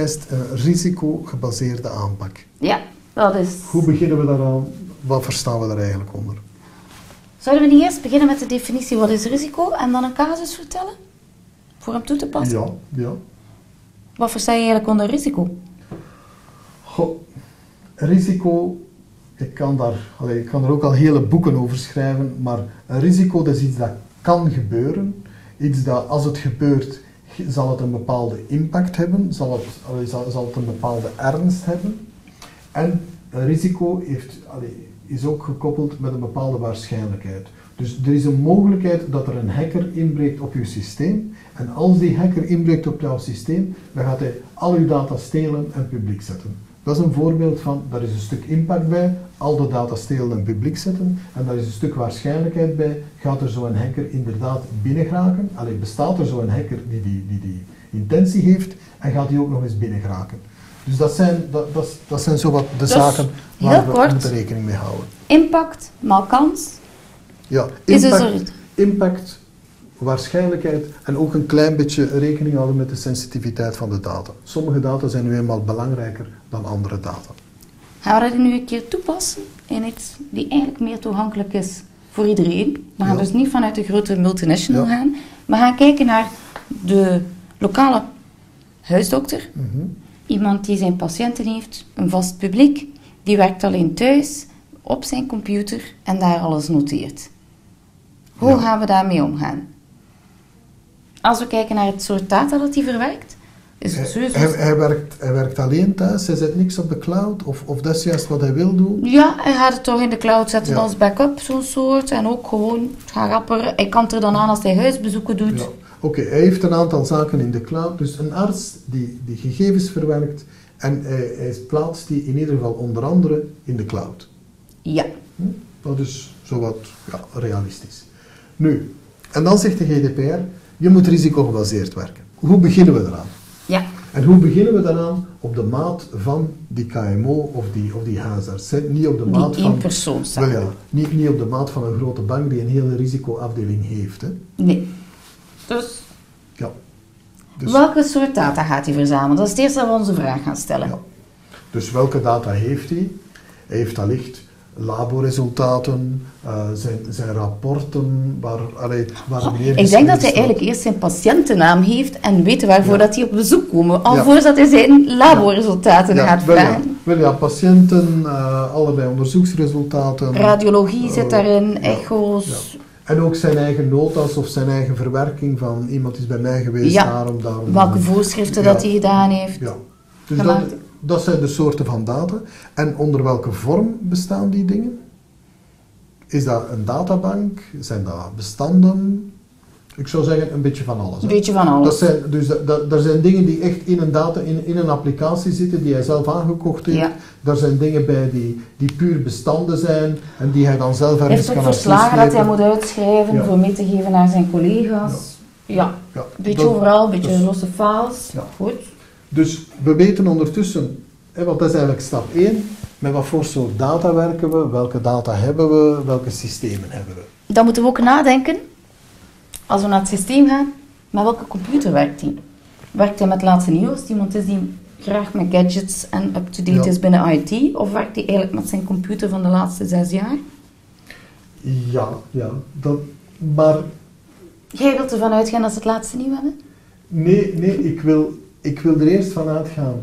GDPR eist een risicogebaseerde aanpak. Ja, dat is... Hoe beginnen we daaraan? Wat verstaan we daar eigenlijk onder? Zouden we niet eerst beginnen met de definitie wat is risico en dan een casus vertellen? Voor hem toe te passen? Ja, ja. Wat versta je eigenlijk onder risico? Goh, risico, ik kan, daar, ik kan er ook al hele boeken over schrijven, maar een risico dat is iets dat kan gebeuren. Iets dat als het gebeurt, zal het een bepaalde impact hebben, zal het, zal, het een bepaalde ernst hebben. En risico heeft, is ook gekoppeld met een bepaalde waarschijnlijkheid. Dus er is een mogelijkheid dat er een hacker inbreekt op je systeem. En als die hacker inbreekt op jouw systeem, dan gaat hij al uw data stelen en publiek zetten. Dat is een voorbeeld van, daar is een stuk impact bij, al de data stelen en publiek zetten. En daar is een stuk waarschijnlijkheid bij, gaat er zo'n hacker inderdaad binnengeraken? Alleen bestaat er zo'n hacker die die, die die intentie heeft en gaat die ook nog eens binnengeraken? Dus dat zijn, dat, dat, dat zijn zowat de Dus, zaken waar we kort. moeten rekening mee houden. Impact maal kans Ja, is dus impact, er... impact, waarschijnlijkheid en ook een klein beetje rekening houden met de sensitiviteit van de data. Sommige data zijn nu eenmaal belangrijker dan andere data. Gaan we dat nu een keer toepassen in iets die eigenlijk meer toegankelijk is voor iedereen? We gaan Ja. dus niet vanuit de grote multinational Ja. gaan. We gaan kijken naar de lokale huisdokter. Mhm. Iemand die zijn patiënten heeft, een vast publiek. Die werkt alleen thuis, op zijn computer en daar alles noteert. Hoe Ja. gaan we daarmee omgaan? Als we kijken naar het soort data dat hij verwerkt, is het Hij, sowieso... hij, hij werkt, hij werkt alleen thuis, hij zet niks op de cloud, of, of dat is juist wat hij wil doen. Ja, hij gaat het toch in de cloud zetten Ja. als backup, zo'n soort. En ook gewoon, gaat rapper. Hij kan het er dan aan als hij huisbezoeken doet. Ja. Oké, hij heeft een aantal zaken in de cloud. Dus een arts die, die gegevens verwerkt en hij, hij plaatst die in ieder geval onder andere in de cloud. Ja. Hm? Dat is zowat ja, realistisch. Nu, en dan zegt de GDPR, je moet risicogebaseerd werken. Hoe beginnen we eraan? Ja. En hoe beginnen we daaraan? Op de maat van die KMO of die, of die huisarts. Niet op de maat Die van... Wel ja, niet, niet op de maat van een grote bank die een hele risicoafdeling heeft. Hè? Nee. Dus, Ja. Dus, welke soort data gaat hij verzamelen? Dat is het eerste dat we onze vraag gaan stellen. ja. dus welke data heeft hij? Hij heeft allicht laboresultaten, eh, zijn, zijn rapporten, waar, allee, waar Oh, ik denk dat hij eigenlijk eerst zijn patiëntennaam heeft en weet waarvoor Ja. dat hij op bezoek komen. Alvorens Ja. dat hij zijn laboresultaten gaat ja, vragen. wel ja, patiënten, eh, allebei onderzoeksresultaten. Radiologie zit Eh, daarin, echo's. En ook zijn eigen notas of zijn eigen verwerking van iemand is bij mij geweest, Ja. daarom, daarom. Welke voorschriften dat hij gedaan heeft. Ja. Dus dat. Dat zijn de soorten van data. En onder welke vorm bestaan die dingen? Is dat een databank? Zijn dat bestanden? Ik zou zeggen een beetje van alles. Een beetje van alles. Dat zijn, dus dat, dat, er zijn dingen die echt in een, data, in, in een applicatie zitten die hij zelf aangekocht heeft. Ja. Daar zijn dingen bij die, die puur bestanden zijn en die hij dan zelf ergens kan verslagen dat hij moet uitschrijven Ja. voor mee te geven aan zijn collega's. Ja, Ja, beetje dat- overal, een beetje dus- losse files. Ja. Goed. Dus we weten ondertussen, hè, want dat is eigenlijk stap 1, met wat voor soort data werken we, welke data hebben we, welke systemen hebben we. Dan moeten we ook nadenken, als we naar het systeem gaan, met welke computer werkt hij? Werkt hij met laatste nieuws? Iemand is die graag met gadgets en up-to-date Ja. is binnen IT? Of werkt hij eigenlijk met zijn computer van de laatste zes jaar? Ja, ja. Dat, maar Jij wilt ervan uitgaan dat ze het laatste nieuw hebben? nee, nee ik, wil, ik wil er eerst van uitgaan.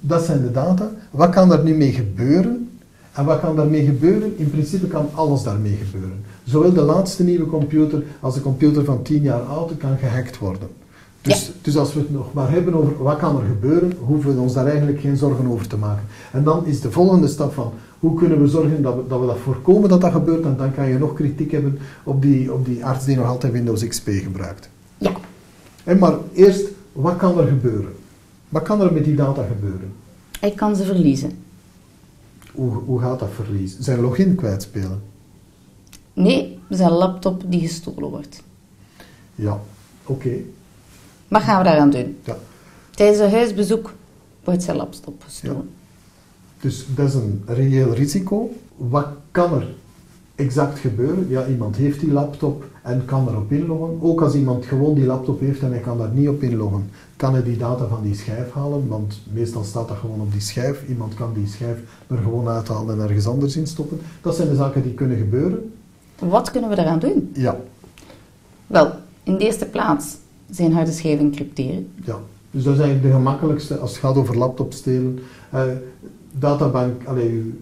Dat zijn de data. Wat kan er nu mee gebeuren? En wat kan daarmee gebeuren? In principe kan alles daarmee gebeuren. Zowel de laatste nieuwe computer als de computer van 10 jaar oud kan gehackt worden. Dus, dus als we het nog maar hebben over wat kan er gebeuren, hoeven we ons daar eigenlijk geen zorgen over te maken. En dan is de volgende stap van hoe kunnen we zorgen dat we dat, we dat voorkomen dat dat gebeurt. En dan kan je nog kritiek hebben op die, op die arts die nog altijd Windows XP gebruikt. Ja. Hè, maar eerst, wat kan er gebeuren? Wat kan er met die data gebeuren? Hij kan ze verliezen. Hoe, hoe gaat dat verliezen? Zijn login kwijtspelen? Nee, zijn laptop die gestolen wordt. Ja, oké. Wat gaan we daaraan doen? Ja. Tijdens een huisbezoek wordt zijn laptop gestolen. Dus dat is een reëel risico. Wat kan er exact gebeuren? Ja, iemand heeft die laptop en kan erop inloggen. Ook als iemand gewoon die laptop heeft en hij kan daar niet op inloggen, kan hij die data van die schijf halen, want meestal staat dat gewoon op die schijf. Iemand kan die schijf er gewoon uithalen en ergens anders in stoppen. Dat zijn de zaken die kunnen gebeuren. Wat kunnen we daaraan doen? Ja, Wel, in de eerste plaats zijn harde schijven crypteren. ja. Dus dat is eigenlijk de gemakkelijkste als het gaat over laptop stelen. Eh, databank, allee,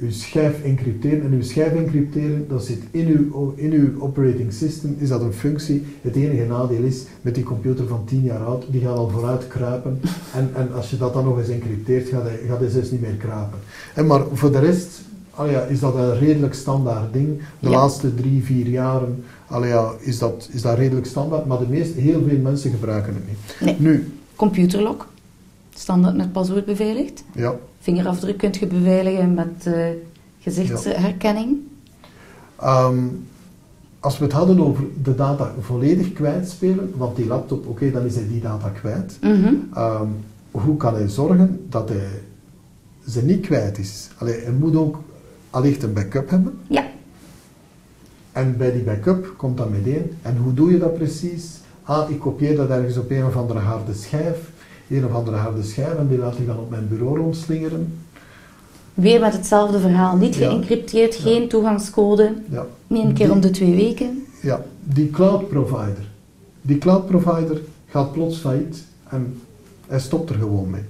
uw, schijf encrypteren. En uw schijf encrypteren, dat zit in uw, in uw operating system, is dat een functie. Het enige nadeel is, met die computer van 10 jaar oud, die gaat al vooruit kruipen. En, en als je dat dan nog eens encrypteert, gaat hij, gaat hij zelfs niet meer kruipen. En maar voor de rest allee, ja, is dat een redelijk standaard ding. De Ja. laatste drie, vier jaren allee, ja, is, dat, is dat redelijk standaard, maar de meeste, heel veel mensen gebruiken het niet. Nee. Nu, Computerlock, standaard met paswoord beveiligd. ja, Vingerafdruk kunt je beveiligen met eh, gezichtsherkenning. Ehm, als we het hadden over de data volledig kwijtspelen, want die laptop, oké, dan is hij die data kwijt. Mhm. Ehm, hoe kan hij zorgen dat hij ze niet kwijt is? Allee, hij moet ook allicht een backup hebben. Ja, En bij die backup komt dat meteen. En hoe doe je dat precies? Ah, ik kopieer dat ergens op een of andere harde schijf. Een of andere harde schijf en die laat ik dan op mijn bureau rondslingeren. weer met hetzelfde verhaal. Niet Ja. geëncrypteerd, Ja. geen toegangscode. Ja. Niet een keer Die- om de twee weken. Ja, die cloud provider. Die cloud provider gaat plots failliet en hij stopt er gewoon mee.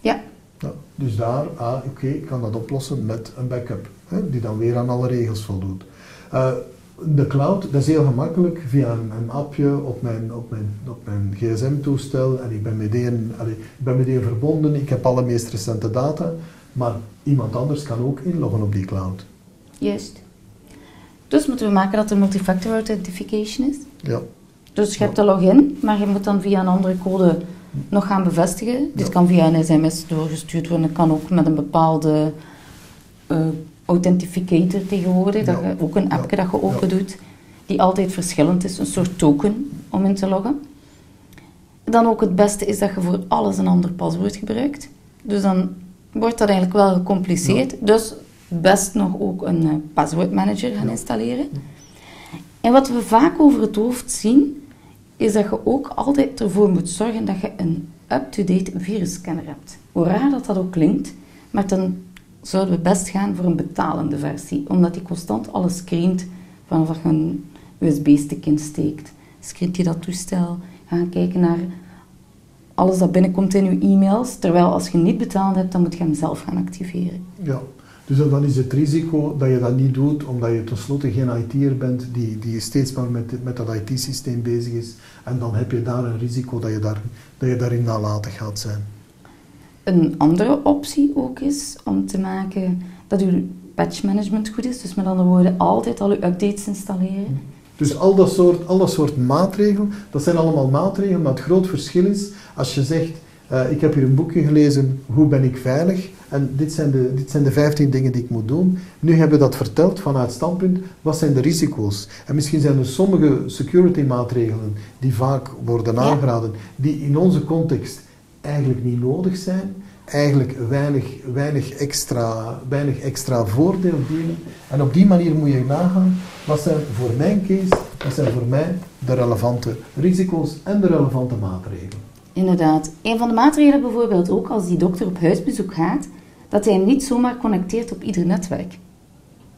Ja, Ja, dus daar, ah, oké, ik kan dat oplossen met een backup, hè, die dan weer aan alle regels voldoet. Eh, de cloud, dat is heel gemakkelijk via een, een appje op mijn, op mijn, op mijn gsm-toestel en ik ben, meteen, allee, ik ben meteen verbonden, ik heb alle meest recente data, maar iemand anders kan ook inloggen op die cloud. juist. Dus moeten we maken dat er multifactor authentication is. Ja, Dus je hebt de login, maar je moet dan via een andere code nog gaan bevestigen. Dit Ja. kan via een sms doorgestuurd worden. Het kan ook met een bepaalde eh, authenticator tegenwoordig. Dat je ook een appje dat je open doet, die altijd verschillend is. Een soort token om in te loggen. Dan ook het beste is dat je voor alles een ander paswoord gebruikt. Dus dan wordt dat eigenlijk wel gecompliceerd. Dus best nog ook een eh, paswoordmanager gaan installeren. En wat we vaak over het hoofd zien, is dat je ook altijd ervoor moet zorgen dat je een up-to-date virusscanner hebt. Hoe raar dat dat ook klinkt, maar dan zouden we best gaan voor een betalende versie, omdat die constant alles screent vanaf je een USB-stick insteekt. Screent je dat toestel, gaan kijken naar alles dat binnenkomt in je e-mails, terwijl als je niet betaald hebt, dan moet je hem zelf gaan activeren. ja. Dus dan is het risico dat je dat niet doet omdat je tenslotte geen IT'er bent die, die steeds maar met, met dat IT-systeem bezig is. En dan heb je daar een risico dat je, daar, dat je daarin nalatig gaat zijn. Een andere optie ook is om te maken dat uw patch management goed is. Dus met andere woorden, altijd al uw updates installeren. Dus al dat, soort, al dat soort maatregelen, dat zijn allemaal maatregelen, maar het groot verschil is als je zegt, eh, ik heb hier een boekje gelezen, hoe ben ik veilig? En dit zijn, de, dit zijn de 15 dingen die ik moet doen. Nu hebben we dat verteld vanuit standpunt, wat zijn de risico's? En misschien zijn er sommige security maatregelen die vaak worden aangeraden, die in onze context eigenlijk niet nodig zijn, eigenlijk weinig, weinig, extra, weinig extra voordeel bieden. En op die manier moet je nagaan, wat zijn voor mijn case, wat zijn voor mij de relevante risico's en de relevante maatregelen. Inderdaad. Een van de maatregelen bijvoorbeeld ook als die dokter op huisbezoek gaat, dat hij hem niet zomaar connecteert op ieder netwerk.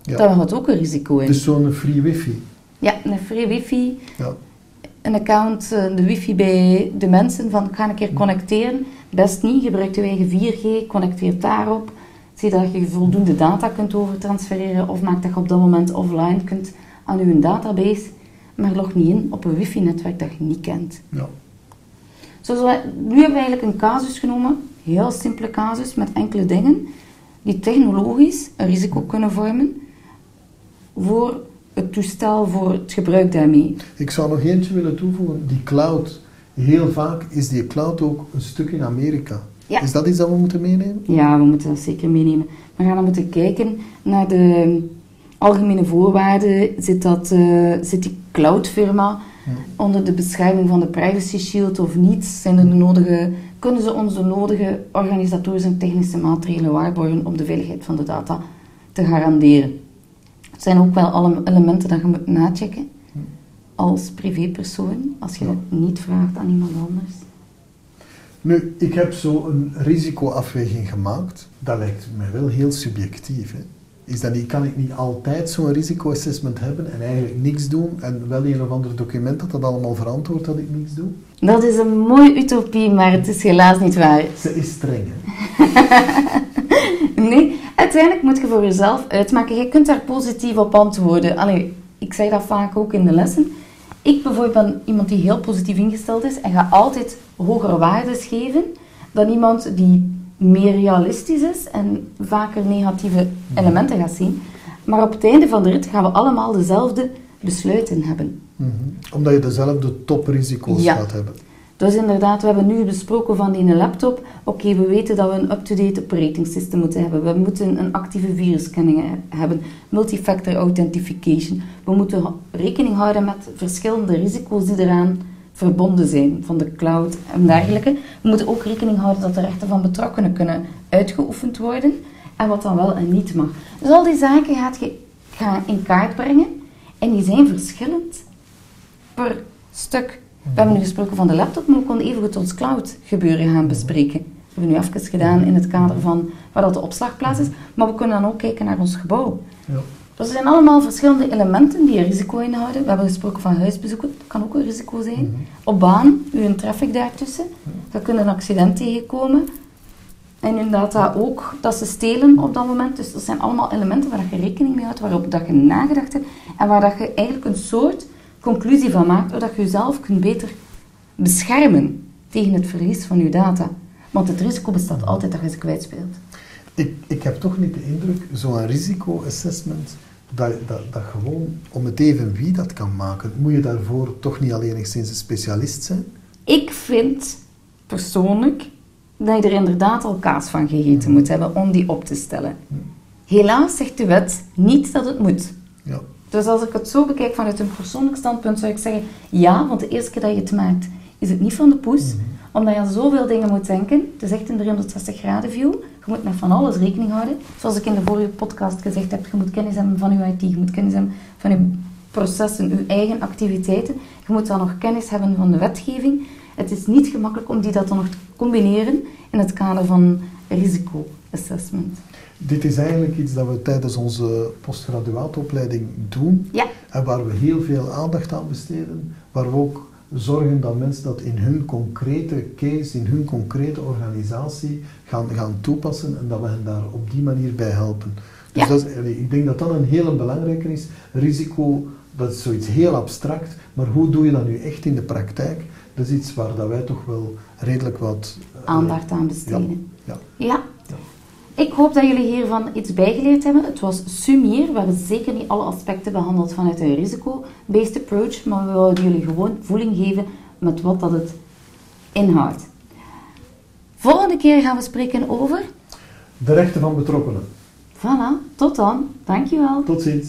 Ja. Daar had ook een risico in. Dus zo'n free wifi. Ja, een free wifi, Ja. Een account, eh, de wifi bij de mensen van ik ga een keer connecteren. Best niet, gebruik je eigen 4G, connecteer daarop. Zie dat je voldoende data kunt overtransfereren of maak dat je op dat moment offline kunt aan je database. Maar log niet in op een wifi-netwerk dat je niet kent. Ja. Wij, nu hebben we eigenlijk een casus genomen, heel simpele casus met enkele dingen, die technologisch een risico kunnen vormen voor het toestel, voor het gebruik daarmee. Ik zou nog eentje willen toevoegen. Die cloud, heel vaak is die cloud ook een stuk in Amerika. Ja. Is dat iets dat we moeten meenemen? Ja, we moeten dat zeker meenemen. We gaan dan moeten kijken naar de algemene voorwaarden. Zit, dat, eh, zit die cloudfirma Ja. onder de bescherming van de privacy shield of niet? Zijn er de nodige, kunnen ze ons de nodige organisatorische en technische maatregelen waarborgen om de veiligheid van de data te garanderen? Het zijn ook wel alle elementen dat je moet nachecken als privépersoon, als je dat niet vraagt aan iemand anders. Nu, ik heb zo een risicoafweging gemaakt. Dat lijkt mij wel heel subjectief. Hè? Is dat niet, kan ik niet altijd zo'n risicoassessment hebben en eigenlijk niks doen en wel een of ander document dat dat allemaal verantwoordt dat ik niks doe? Dat is een mooie utopie, maar het is helaas niet waar. Ze is streng, hè? nee, uiteindelijk moet je voor jezelf uitmaken. Je kunt daar positief op antwoorden. Allee, ik zeg dat vaak ook in de lessen. Ik bijvoorbeeld ben iemand die heel positief ingesteld is en ga altijd hogere waardes geven dan iemand die meer realistisch is en vaker negatieve elementen gaat zien. Maar op het einde van de rit gaan we allemaal dezelfde besluiten hebben. Mhm. Omdat je dezelfde toprisico's Ja. gaat hebben. Dus inderdaad, we hebben nu besproken van die laptop. Oké, we weten dat we een up-to-date operating system moeten hebben. We moeten een actieve virusscanning he- hebben. Multifactor authentication. We moeten rekening houden met verschillende risico's die eraan verbonden zijn. Van de cloud en dergelijke. We moeten ook rekening houden dat de rechten van betrokkenen kunnen uitgeoefend worden. En wat dan wel en niet mag. Dus al die zaken gaat je gaan in kaart brengen. En die zijn verschillend per stuk. We hebben nu gesproken van de laptop, maar we konden even ons cloud gebeuren gaan bespreken. Dat hebben we nu even gedaan in het kader van waar dat de opslagplaats is. Maar we kunnen dan ook kijken naar ons gebouw. Ja. Dus er zijn allemaal verschillende elementen die een risico inhouden. We hebben gesproken van huisbezoeken, dat kan ook een risico zijn. Op baan, uw traffic daartussen. Dat kunnen een accident tegenkomen. En inderdaad dat ook dat ze stelen op dat moment. Dus dat zijn allemaal elementen waar je rekening mee houdt, waarop dat je nagedacht hebt. En waar dat je eigenlijk een soort conclusie van maakt, zodat je jezelf kunt beter beschermen tegen het verlies van je data. Want het risico bestaat altijd dat je ze kwijtspeelt. Ik, ik heb toch niet de indruk, zo'n risicoassessment, dat, dat, dat gewoon om het even wie dat kan maken, moet je daarvoor toch niet alleen enigszins een specialist zijn? Ik vind persoonlijk dat je er inderdaad al kaas van gegeten moet hebben om die op te stellen. Helaas zegt de wet niet dat het moet. Ja. Dus als ik het zo bekijk vanuit een persoonlijk standpunt, zou ik zeggen ja, want de eerste keer dat je het maakt, is het niet van de poes. Omdat je aan zoveel dingen moet denken. Het is echt een 360 graden view. Je moet met van alles rekening houden. Zoals ik in de vorige podcast gezegd heb, je moet kennis hebben van je IT, je moet kennis hebben van je processen, je eigen activiteiten. Je moet dan nog kennis hebben van de wetgeving. Het is niet gemakkelijk om die dat dan nog te combineren in het kader van risico-assessment. Dit is eigenlijk iets dat we tijdens onze postgraduaatopleiding doen Ja, en waar we heel veel aandacht aan besteden, waar we ook zorgen dat mensen dat in hun concrete case, in hun concrete organisatie gaan, gaan toepassen en dat we hen daar op die manier bij helpen. Dus Ja. dat is, ik denk dat dat een hele belangrijke is. Risico, dat is zoiets heel abstract, maar hoe doe je dat nu echt in de praktijk? Dat is iets waar dat wij toch wel redelijk wat eh, aandacht aan Ja, besteden. ja. Ja. Ik hoop dat jullie hiervan iets bijgeleerd hebben. Het was sumier. We hebben zeker niet alle aspecten behandeld vanuit een risico-based approach, maar we wilden jullie gewoon voeling geven met wat dat het inhoudt. Volgende keer gaan we spreken over... De rechten van betrokkenen. Voilà, tot dan. Dankjewel. Tot ziens.